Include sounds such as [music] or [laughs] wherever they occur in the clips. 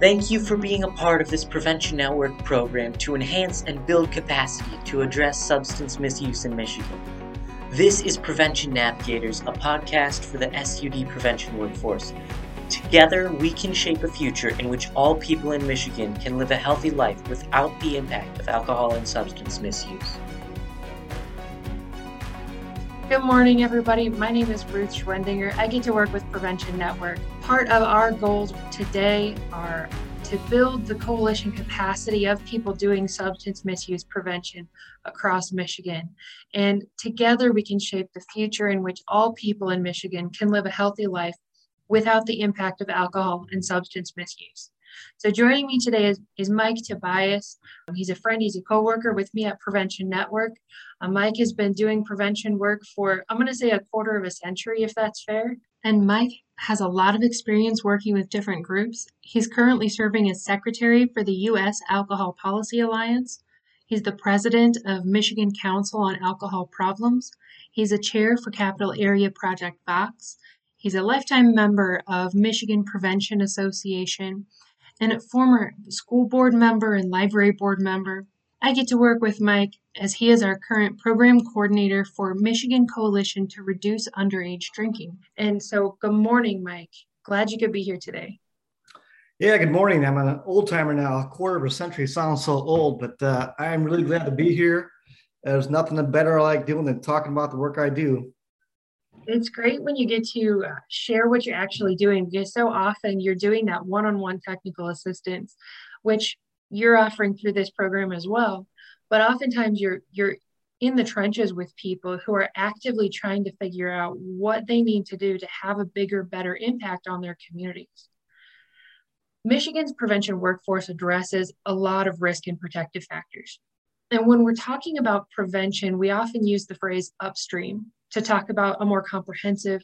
Thank you for being a part of this Prevention Network program to enhance and build capacity to address substance misuse in Michigan. This is Prevention Navigators, a podcast for the SUD prevention workforce. Together, we can shape a future in which all people in Michigan can live a healthy life without the impact of alcohol and substance misuse. Good morning, everybody. My name is Ruth Schwendinger. I get to work with Prevention Network. Part of our goals today are to build the coalition capacity of people doing substance misuse prevention across Michigan. And together we can shape the future in which all people in Michigan can live a healthy life without the impact of alcohol and substance misuse. So joining me today is, is Mike Tobias. He's a friend, he's a co-worker with me at Prevention Network. Uh, Mike has been doing prevention work for, I'm gonna say a quarter of a century, if that's fair. And Mike has a lot of experience working with different groups. He's currently serving as secretary for the U.S. Alcohol Policy Alliance. He's the president of Michigan Council on Alcohol Problems. He's a chair for Capital Area Project Vox. He's a lifetime member of Michigan Prevention Association and a former school board member and library board member. I get to work with Mike as he is our current program coordinator for Michigan Coalition to Reduce Underage Drinking. And so, good morning, Mike. Glad you could be here today. Yeah, good morning. I'm an old timer now. A quarter of a century sounds so old, but uh, I'm really glad to be here. There's nothing better I like doing than talking about the work I do it's great when you get to uh, share what you're actually doing because so often you're doing that one-on-one technical assistance which you're offering through this program as well. But oftentimes you're you're in the trenches with people who are actively trying to figure out what they need to do to have a bigger better impact on their communities. Michigan's prevention workforce addresses a lot of risk and protective factors. And when we're talking about prevention we often use the phrase upstream to talk about a more comprehensive,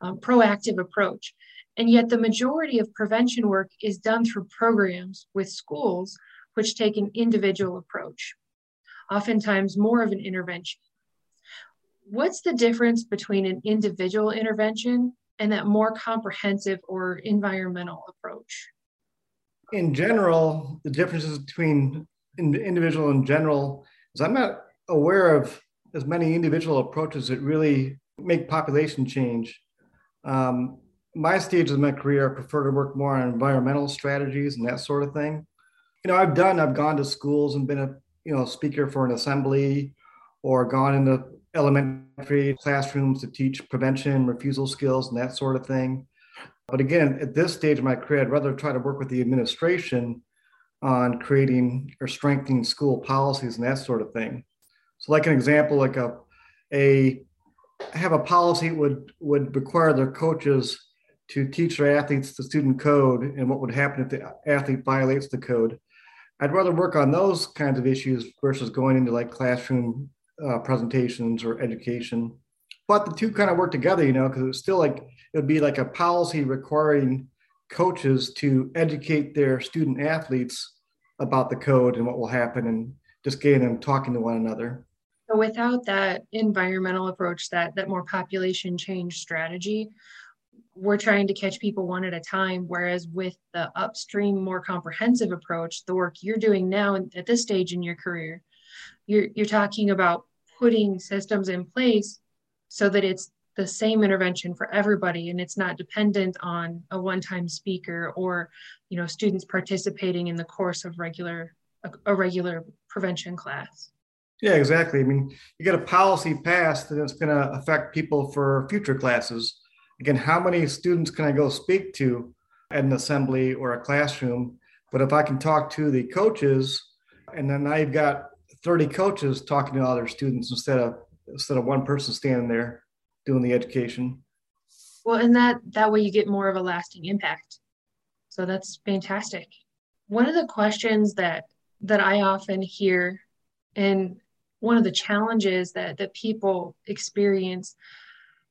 um, proactive approach. And yet, the majority of prevention work is done through programs with schools, which take an individual approach, oftentimes more of an intervention. What's the difference between an individual intervention and that more comprehensive or environmental approach? In general, the differences between individual and general is I'm not aware of as many individual approaches that really make population change. Um, my stage of my career, I prefer to work more on environmental strategies and that sort of thing. You know, I've done, I've gone to schools and been a, you know, speaker for an assembly or gone into elementary classrooms to teach prevention, refusal skills, and that sort of thing. But again, at this stage of my career, I'd rather try to work with the administration on creating or strengthening school policies and that sort of thing. So, like an example, like a a have a policy would would require their coaches to teach their athletes the student code and what would happen if the athlete violates the code. I'd rather work on those kinds of issues versus going into like classroom uh, presentations or education. But the two kind of work together, you know, because it's still like it would be like a policy requiring coaches to educate their student athletes about the code and what will happen and just getting them talking to one another. So without that environmental approach, that that more population change strategy, we're trying to catch people one at a time. Whereas with the upstream, more comprehensive approach, the work you're doing now at this stage in your career, you're you're talking about putting systems in place so that it's the same intervention for everybody and it's not dependent on a one-time speaker or you know students participating in the course of regular a, a regular prevention class yeah, exactly. I mean, you get a policy passed and it's going to affect people for future classes. Again, how many students can I go speak to at an assembly or a classroom? But if I can talk to the coaches, and then I've got 30 coaches talking to other students instead of instead of one person standing there doing the education. Well, and that that way you get more of a lasting impact. So that's fantastic. One of the questions that that I often hear and one of the challenges that that people experience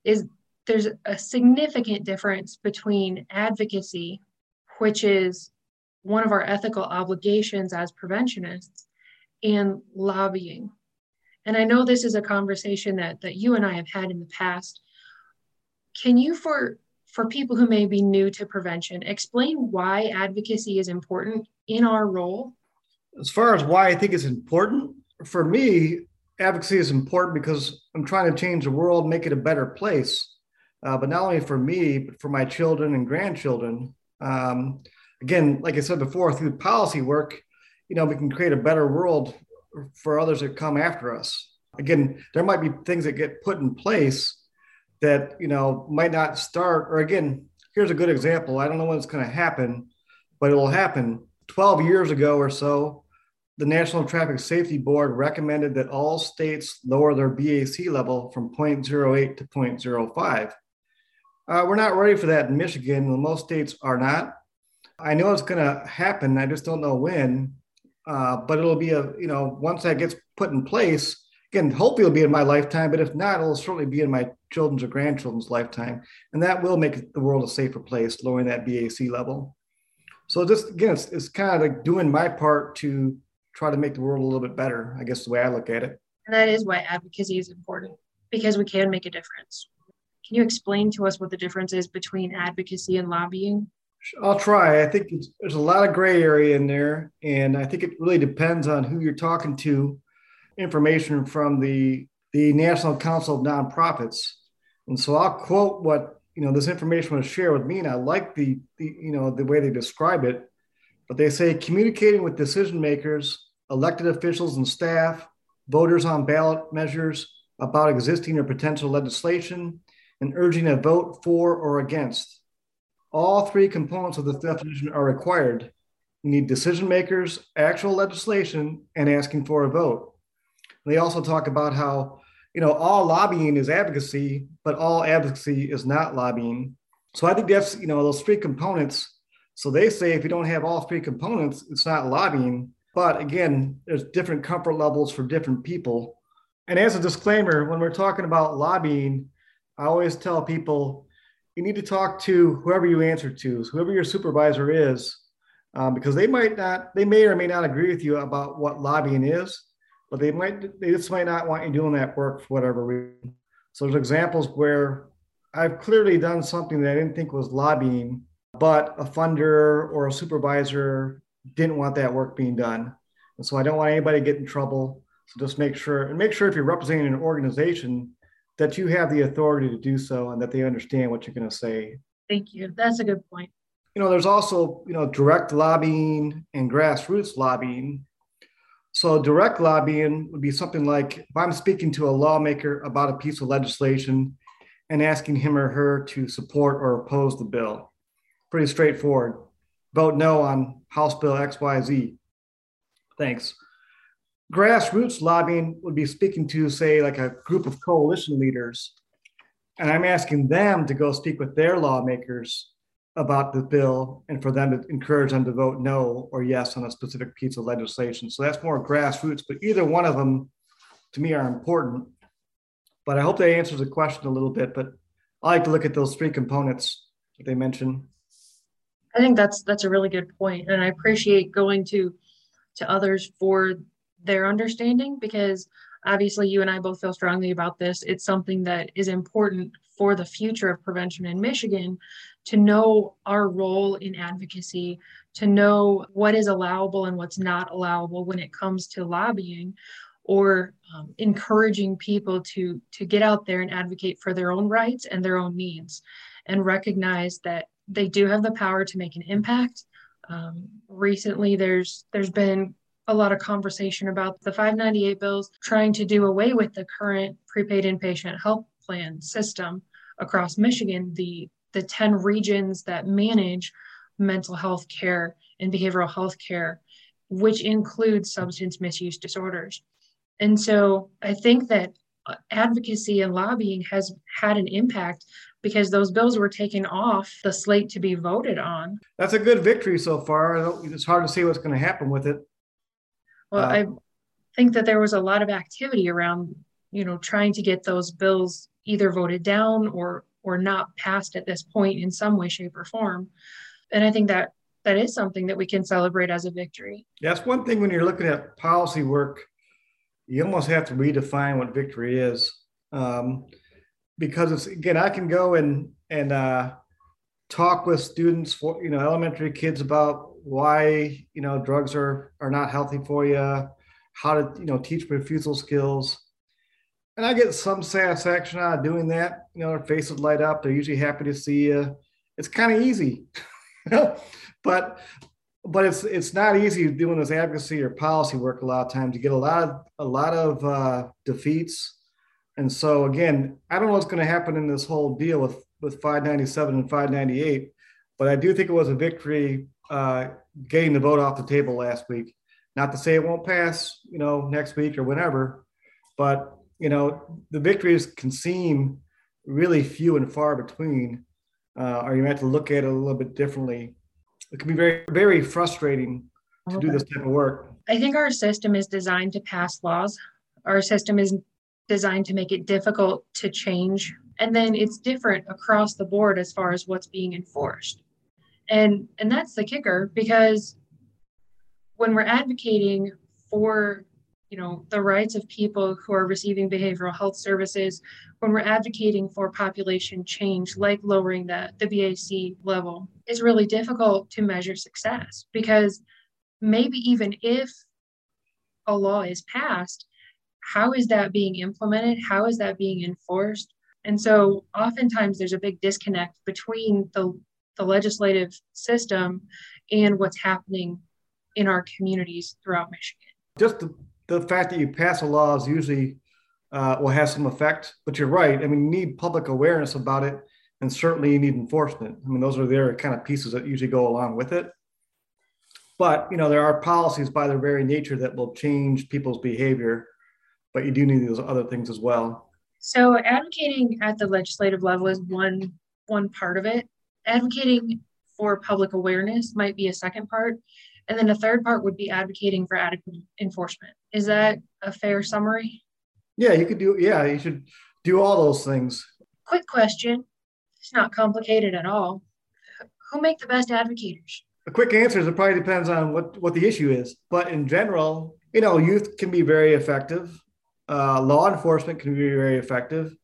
is there's a significant difference between advocacy which is one of our ethical obligations as preventionists and lobbying and i know this is a conversation that that you and i have had in the past can you for for people who may be new to prevention, explain why advocacy is important in our role. As far as why I think it's important, for me, advocacy is important because I'm trying to change the world, make it a better place. Uh, but not only for me, but for my children and grandchildren. Um, again, like I said before, through policy work, you know, we can create a better world for others that come after us. Again, there might be things that get put in place that you know might not start. Or again, here's a good example. I don't know when it's going to happen, but it will happen. 12 years ago or so, the National Traffic Safety Board recommended that all states lower their BAC level from 0.08 to 0.05. Uh, we're not ready for that in Michigan. Most states are not. I know it's going to happen. I just don't know when. Uh, but it'll be a, you know, once that gets put in place, again, hopefully it'll be in my lifetime, but if not, it'll certainly be in my children's or grandchildren's lifetime. And that will make the world a safer place, lowering that BAC level. So just again, it's, it's kind of like doing my part to try to make the world a little bit better, I guess the way I look at it. And that is why advocacy is important because we can make a difference. Can you explain to us what the difference is between advocacy and lobbying? I'll try. I think there's a lot of gray area in there, and I think it really depends on who you're talking to. Information from the the National Council of Nonprofits, and so I'll quote what you know this information was shared with me, and I like the, the you know the way they describe it. But they say communicating with decision makers, elected officials and staff, voters on ballot measures about existing or potential legislation, and urging a vote for or against all three components of this definition are required. You need decision makers, actual legislation, and asking for a vote. They also talk about how, you know, all lobbying is advocacy, but all advocacy is not lobbying. So I think that's, you know, those three components. So they say if you don't have all three components, it's not lobbying. But again, there's different comfort levels for different people. And as a disclaimer, when we're talking about lobbying, I always tell people you need to talk to whoever you answer to, whoever your supervisor is, um, because they might not, they may or may not agree with you about what lobbying is, but they might, they just might not want you doing that work for whatever reason. So there's examples where I've clearly done something that I didn't think was lobbying, but a funder or a supervisor didn't want that work being done. And so I don't want anybody to get in trouble. So just make sure and make sure if you're representing an organization that you have the authority to do so and that they understand what you're going to say. Thank you. That's a good point. You know, there's also, you know, direct lobbying and grassroots lobbying. So direct lobbying would be something like if I'm speaking to a lawmaker about a piece of legislation and asking him or her to support or oppose the bill. Pretty straightforward. Vote no on House Bill XYZ. Thanks grassroots lobbying would be speaking to, say, like a group of coalition leaders, and I'm asking them to go speak with their lawmakers about the bill and for them to encourage them to vote no or yes on a specific piece of legislation. So that's more grassroots, but either one of them to me are important. But I hope that answers the question a little bit. But I like to look at those three components that they mentioned. I think that's that's a really good point, and I appreciate going to to others for their understanding because obviously you and I both feel strongly about this. It's something that is important for the future of prevention in Michigan to know our role in advocacy, to know what is allowable and what's not allowable when it comes to lobbying or um, encouraging people to to get out there and advocate for their own rights and their own needs and recognize that they do have the power to make an impact um, recently there's there's been a lot of conversation about the 598 bills trying to do away with the current prepaid inpatient health plan system across Michigan, the, the 10 regions that manage mental health care and behavioral health care, which includes substance misuse disorders. And so I think that advocacy and lobbying has had an impact because those bills were taken off the slate to be voted on. That's a good victory so far. It's hard to see what's going to happen with it. Well, uh, I think that there was a lot of activity around, you know, trying to get those bills either voted down or or not passed at this point in some way, shape, or form. And I think that that is something that we can celebrate as a victory. That's one thing when you're looking at policy work, you almost have to redefine what victory is. Um, because it's again, I can go and and uh, talk with students for you know elementary kids about why you know drugs are are not healthy for you, how to you know teach refusal skills, and I get some satisfaction out of doing that. You know, their faces light up. They're usually happy to see you. It's kind of easy, [laughs] but but it's it's not easy doing this advocacy or policy work a lot of times. You get a lot of a lot of uh, defeats, and so again, I don't know what's going to happen in this whole deal with with 597 and 598, but I do think it was a victory uh, getting the vote off the table last week. Not to say it won't pass, you know, next week or whenever, but you know, the victories can seem really few and far between, uh, or you have to look at it a little bit differently. It can be very, very frustrating to do this type of work. I think our system is designed to pass laws. Our system is designed to make it difficult to change. And then it's different across the board as far as what's being enforced. And and that's the kicker because when we're advocating for you know the rights of people who are receiving behavioral health services when we're advocating for population change like lowering the, the bac level is really difficult to measure success because maybe even if a law is passed how is that being implemented? How is that being enforced? And so oftentimes there's a big disconnect between the, the legislative system and what's happening in our communities throughout michigan just to the fact that you pass a law is usually uh, will have some effect. But you're right. I mean, you need public awareness about it, and certainly you need enforcement. I mean, those are the kind of pieces that usually go along with it. But you know, there are policies by their very nature that will change people's behavior. But you do need those other things as well. So, advocating at the legislative level is one one part of it. Advocating for public awareness might be a second part. And then a third part would be advocating for adequate enforcement. Is that a fair summary? Yeah, you could do, yeah, you should do all those things. Quick question. It's not complicated at all. Who make the best advocates? A quick answer is it probably depends on what, what the issue is. But in general, you know, youth can be very effective. Uh, law enforcement can be very effective.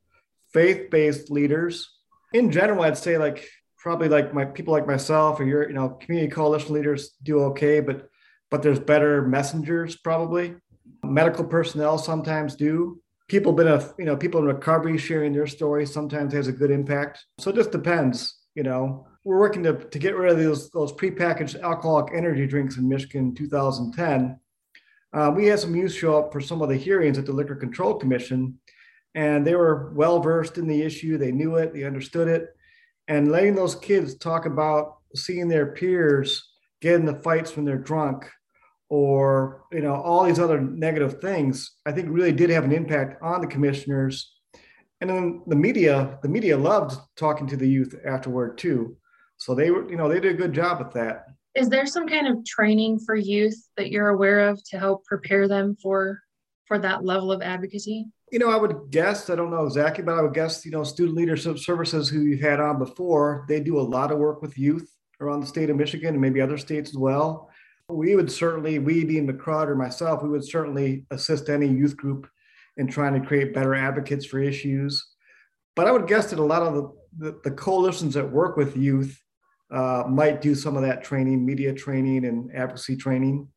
Faith based leaders. In general, I'd say like probably like my people like myself or your you know community coalition leaders do okay but but there's better messengers probably. Medical personnel sometimes do. People been a you know people in recovery sharing their stories sometimes has a good impact. So it just depends you know. We're working to, to get rid of those those prepackaged alcoholic energy drinks in michigan in 2010 uh, we had some youth show up for some of the hearings at the liquor control commission and they were well versed in the issue. They knew it. They understood it and letting those kids talk about seeing their peers get in the fights when they're drunk or you know all these other negative things i think really did have an impact on the commissioners. And then the media the media loved talking to the youth afterward too. So they were you know they did a good job with that. Is there some kind of training for youth that you're aware of to help prepare them for for that level of advocacy you know, I would guess, I don't know exactly, but I would guess, you know, student leadership services who you've had on before, they do a lot of work with youth around the state of Michigan and maybe other states as well. We would certainly, we being McCrud or myself, we would certainly assist any youth group in trying to create better advocates for issues. But I would guess that a lot of the, the, the coalitions that work with youth uh, might do some of that training, media training and advocacy training.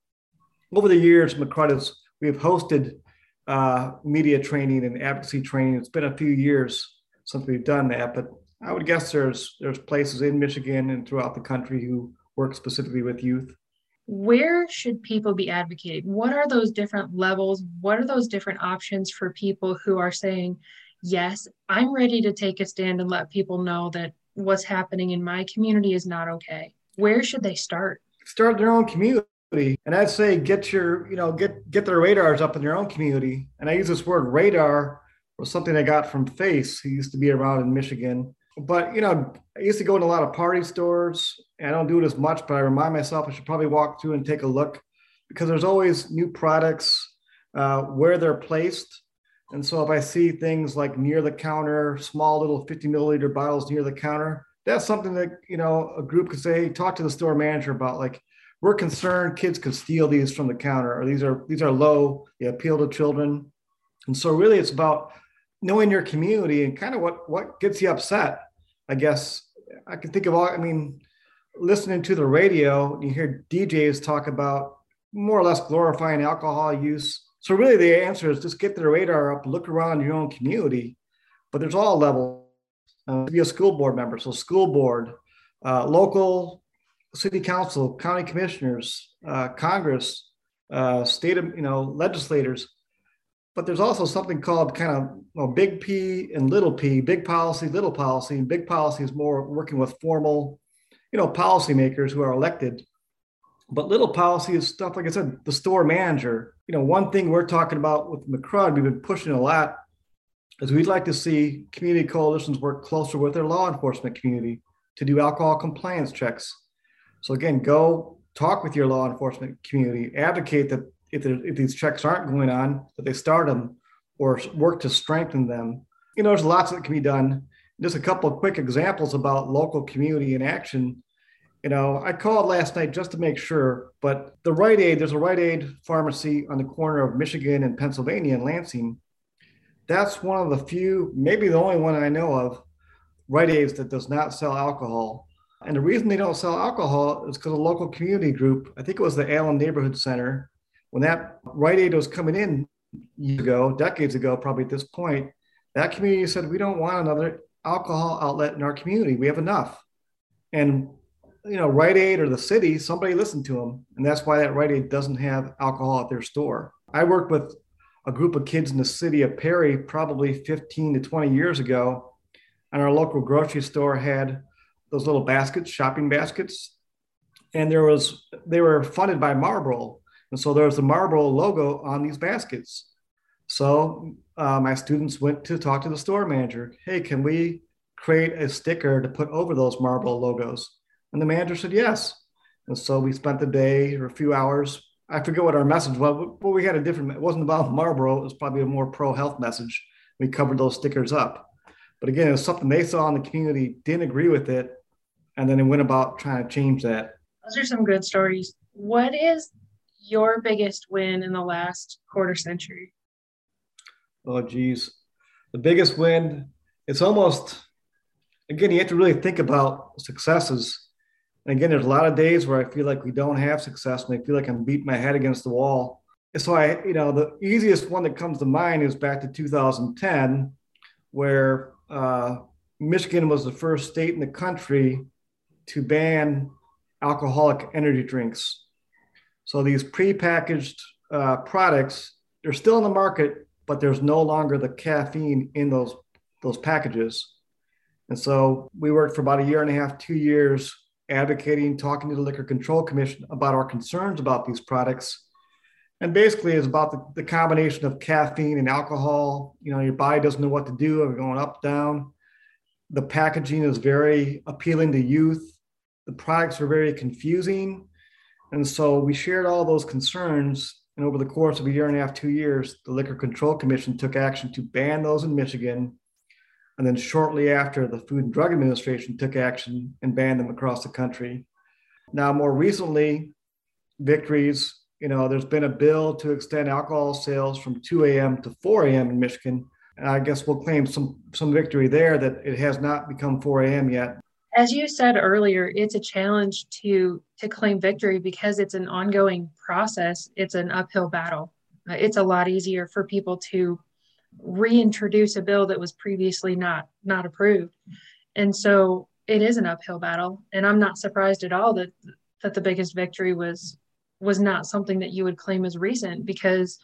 Over the years, McCrud has, we have hosted uh, media training and advocacy training. It's been a few years since we've done that, but I would guess there's there's places in Michigan and throughout the country who work specifically with youth. Where should people be advocating? What are those different levels? What are those different options for people who are saying, "Yes, I'm ready to take a stand and let people know that what's happening in my community is not okay." Where should they start? Start their own community and I'd say get your, you know, get get their radars up in your own community. And I use this word radar was something I got from Face, who used to be around in Michigan. But you know, I used to go in a lot of party stores. I don't do it as much, but I remind myself I should probably walk through and take a look because there's always new products uh, where they're placed. And so if I see things like near the counter, small little 50 milliliter bottles near the counter, that's something that you know a group could say, talk to the store manager about like we're concerned kids could steal these from the counter or these are these are low they appeal to children and so really it's about knowing your community and kind of what what gets you upset i guess I can think of all, I mean, listening to the radio, you hear DJs talk about more or less glorifying alcohol use. So really the answer is just get the radar up, look around your own community, but there's all levels. Uh, be a school board member, so school board, uh, local city council, county commissioners, uh, Congress, uh, state, you know, legislators. But there's also something called kind of big P and little p, big policy, little policy. And big policy is more working with formal, you know, policymakers who are elected. But little policy is stuff, like I said, the store manager. You know, one thing we're talking about with McCrud, we've been pushing a lot, is we'd like to see community coalitions work closer with their law enforcement community to do alcohol compliance checks. So again, go talk with your law enforcement community, advocate that if, if these checks aren't going on, that they start them or work to strengthen them. You know, there's lots that can be done. Just a couple of quick examples about local community in action. You know, I called last night just to make sure, but the Rite Aid, there's a Rite Aid pharmacy on the corner of Michigan and Pennsylvania in Lansing. That's one of the few, maybe the only one I know of, Rite Aids that does not sell alcohol. And the reason they don't sell alcohol is because a local community group, I think it was the Allen Neighborhood Center, when that Rite Aid was coming in years ago, decades ago, probably at this point, that community said, we don't want another alcohol outlet in our community. We have enough. And, you know, Rite Aid or the city, somebody listened to them. And that's why that Rite Aid doesn't have alcohol at their store. I worked with a group of kids in the city of Perry probably 15 to 20 years ago. And our local grocery store had those little baskets, shopping baskets. And there was, they were funded by Marlboro. And so there was the Marlboro logo on these baskets. So uh, my students went to talk to the store manager. Hey, can we create a sticker to put over those Marlboro logos? And the manager said yes. And so we spent the day or a few hours. I forget what our message was, but we had a different, it wasn't about Marlboro. It was probably a more pro health message. We covered those stickers up. But again, it was something they saw in the community, didn't agree with it. And then it went about trying to change that. Those are some good stories. What is your biggest win in the last quarter century? Oh, geez. The biggest win, it's almost, again, you have to really think about successes. And again, there's a lot of days where I feel like we don't have success and I feel like I'm beating my head against the wall. And so I, you know, the easiest one that comes to mind is back to 2010, where uh, Michigan was the first state in the country to ban alcoholic energy drinks. So these prepackaged uh, products, they're still in the market, but there's no longer the caffeine in those those packages. And so we worked for about a year and a half, two years, advocating, talking to the Liquor Control Commission about our concerns about these products. And basically, it's about the, the combination of caffeine and alcohol. You know, your body doesn't know what to do, we're going up, down. The packaging is very appealing to youth. The products are very confusing. And so we shared all those concerns. And over the course of a year and a half, two years, the Liquor Control Commission took action to ban those in Michigan. And then shortly after, the Food and Drug Administration took action and banned them across the country. Now, more recently, victories, you know, there's been a bill to extend alcohol sales from 2 a.m. to 4 a.m. in Michigan. And I guess we'll claim some some victory there that it has not become 4 a.m. yet as you said earlier it's a challenge to to claim victory because it's an ongoing process it's an uphill battle it's a lot easier for people to reintroduce a bill that was previously not not approved and so it is an uphill battle and i'm not surprised at all that that the biggest victory was was not something that you would claim as recent because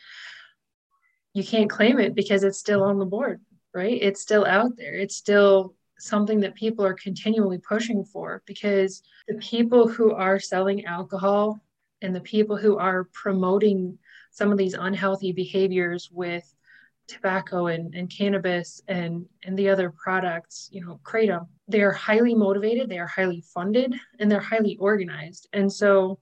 you can't claim it because it's still on the board right it's still out there it's still something that people are continually pushing for because the people who are selling alcohol and the people who are promoting some of these unhealthy behaviors with tobacco and, and cannabis and, and the other products, you know, kratom, they are highly motivated, they are highly funded, and they're highly organized. And so,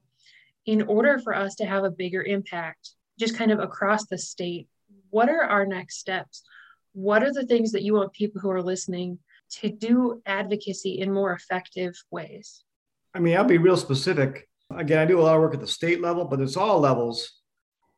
in order for us to have a bigger impact, just kind of across the state, what are our next steps? What are the things that you want people who are listening to do advocacy in more effective ways? I mean, I'll be real specific. Again, I do a lot of work at the state level, but it's all levels.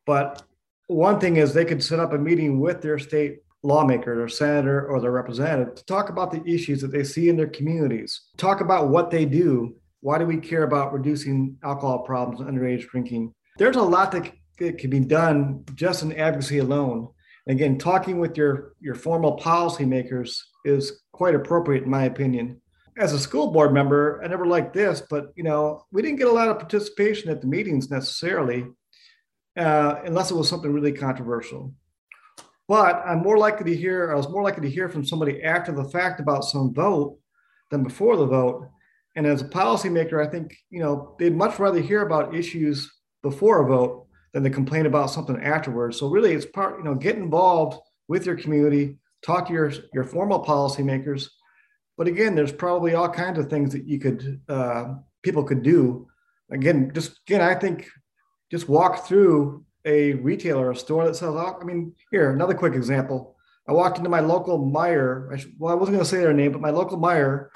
But one thing is they could set up a meeting with their state lawmaker or senator or their representative to talk about the issues that they see in their communities, talk about what they do. Why do we care about reducing alcohol problems and underage drinking? There's a lot that, that can be done just in advocacy alone. And Again, talking with your, your formal policymakers is quite appropriate, in my opinion. As a school board member, I never liked this, but you know, we didn't get a lot of participation at the meetings necessarily, uh, unless it was something really controversial. But I'm more likely to hear, I was more likely to hear from somebody after the fact about some vote than before the vote. And as a policymaker, I think, you know, they'd much rather hear about issues before a vote than to complain about something afterwards. So really it's part, you know, get involved with your community, talk to your, your formal policymakers. But again, there's probably all kinds of things that you could, uh, people could do. Again, just again, I think just walk through a retailer, a store that sells. I mean, here, another quick example. I walked into my local Meijer. I should, well, I wasn't going to say their name, but my local Meijer.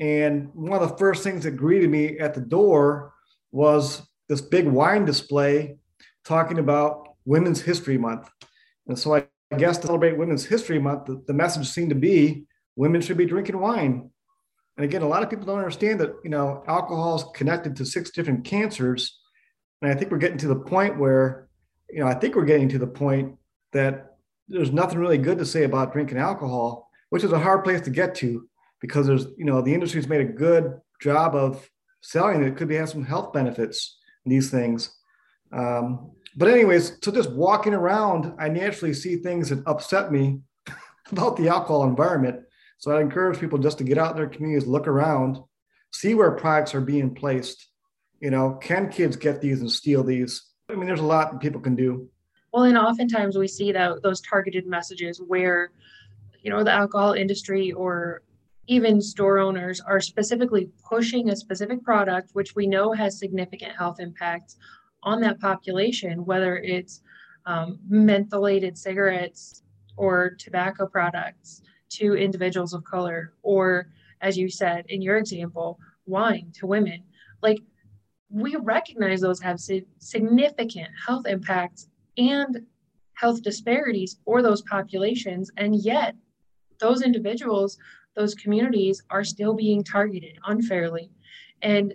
And one of the first things that greeted me at the door was this big wine display talking about Women's History Month. And so I guess to celebrate Women's History Month, the, the message seemed to be women should be drinking wine. And again, a lot of people don't understand that, you know, alcohol is connected to six different cancers. And I think we're getting to the point where you know, I think we're getting to the point that there's nothing really good to say about drinking alcohol, which is a hard place to get to because there's, you know, the industry's made a good job of selling it. Could be have some health benefits these things. Um, but anyways, so just walking around, I naturally see things that upset me [laughs] about the alcohol environment. So I encourage people just to get out in their communities, look around, see where products are being placed. You know, can kids get these and steal these? I mean, there's a lot people can do. Well, and oftentimes we see that those targeted messages where, you know, the alcohol industry or even store owners are specifically pushing a specific product, which we know has significant health impacts on that population, whether it's um, mentholated cigarettes or tobacco products to individuals of color, or as you said in your example, wine to women. Like we recognize those have significant health impacts and health disparities for those populations. And yet, those individuals, those communities are still being targeted unfairly. And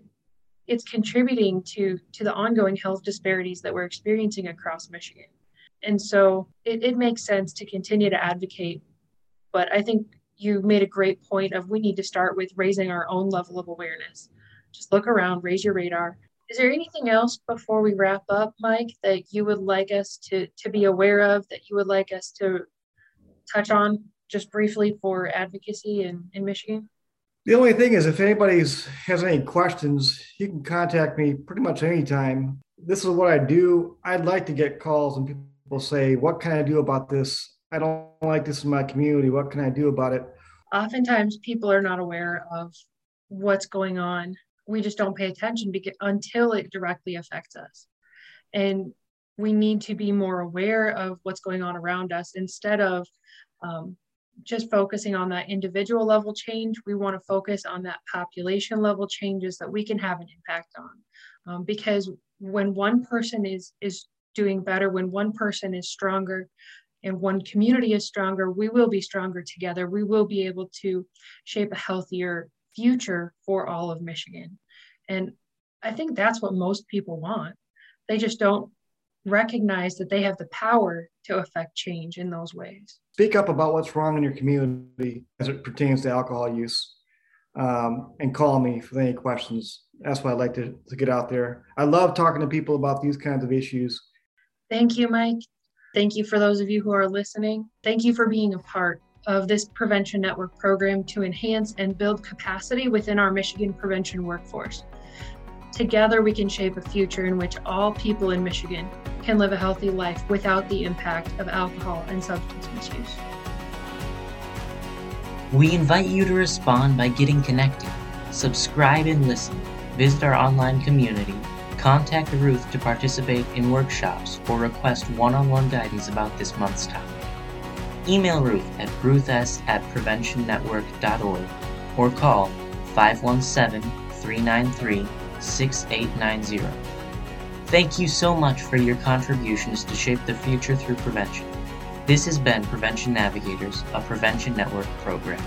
it's contributing to, to the ongoing health disparities that we're experiencing across Michigan. And so it, it makes sense to continue to advocate. But I think you made a great point of we need to start with raising our own level of awareness just look around, raise your radar. Is there anything else before we wrap up, Mike, that you would like us to, to be aware of, that you would like us to touch on just briefly for advocacy in, in Michigan? The only thing is, if anybody has any questions, you can contact me pretty much anytime. This is what I do. I'd like to get calls and people say, What can I do about this? I don't like this in my community. What can I do about it? Oftentimes, people are not aware of what's going on we just don't pay attention because until it directly affects us and we need to be more aware of what's going on around us instead of um, just focusing on that individual level change we want to focus on that population level changes that we can have an impact on um, because when one person is is doing better when one person is stronger and one community is stronger we will be stronger together we will be able to shape a healthier future for all of Michigan. And I think that's what most people want. They just don't recognize that they have the power to affect change in those ways. Speak up about what's wrong in your community as it pertains to alcohol use um, and call me for any questions. That's why I like to, to get out there. I love talking to people about these kinds of issues. Thank you, Mike. Thank you for those of you who are listening. Thank you for being a part of this Prevention Network program to enhance and build capacity within our Michigan prevention workforce. Together, we can shape a future in which all people in Michigan can live a healthy life without the impact of alcohol and substance misuse. We invite you to respond by getting connected, subscribe and listen, visit our online community, contact Ruth to participate in workshops, or request one on one guidance about this month's topic. Email Ruth at ruths at preventionnetwork.org or call 517 393 6890. Thank you so much for your contributions to shape the future through prevention. This has been Prevention Navigators, a Prevention Network program.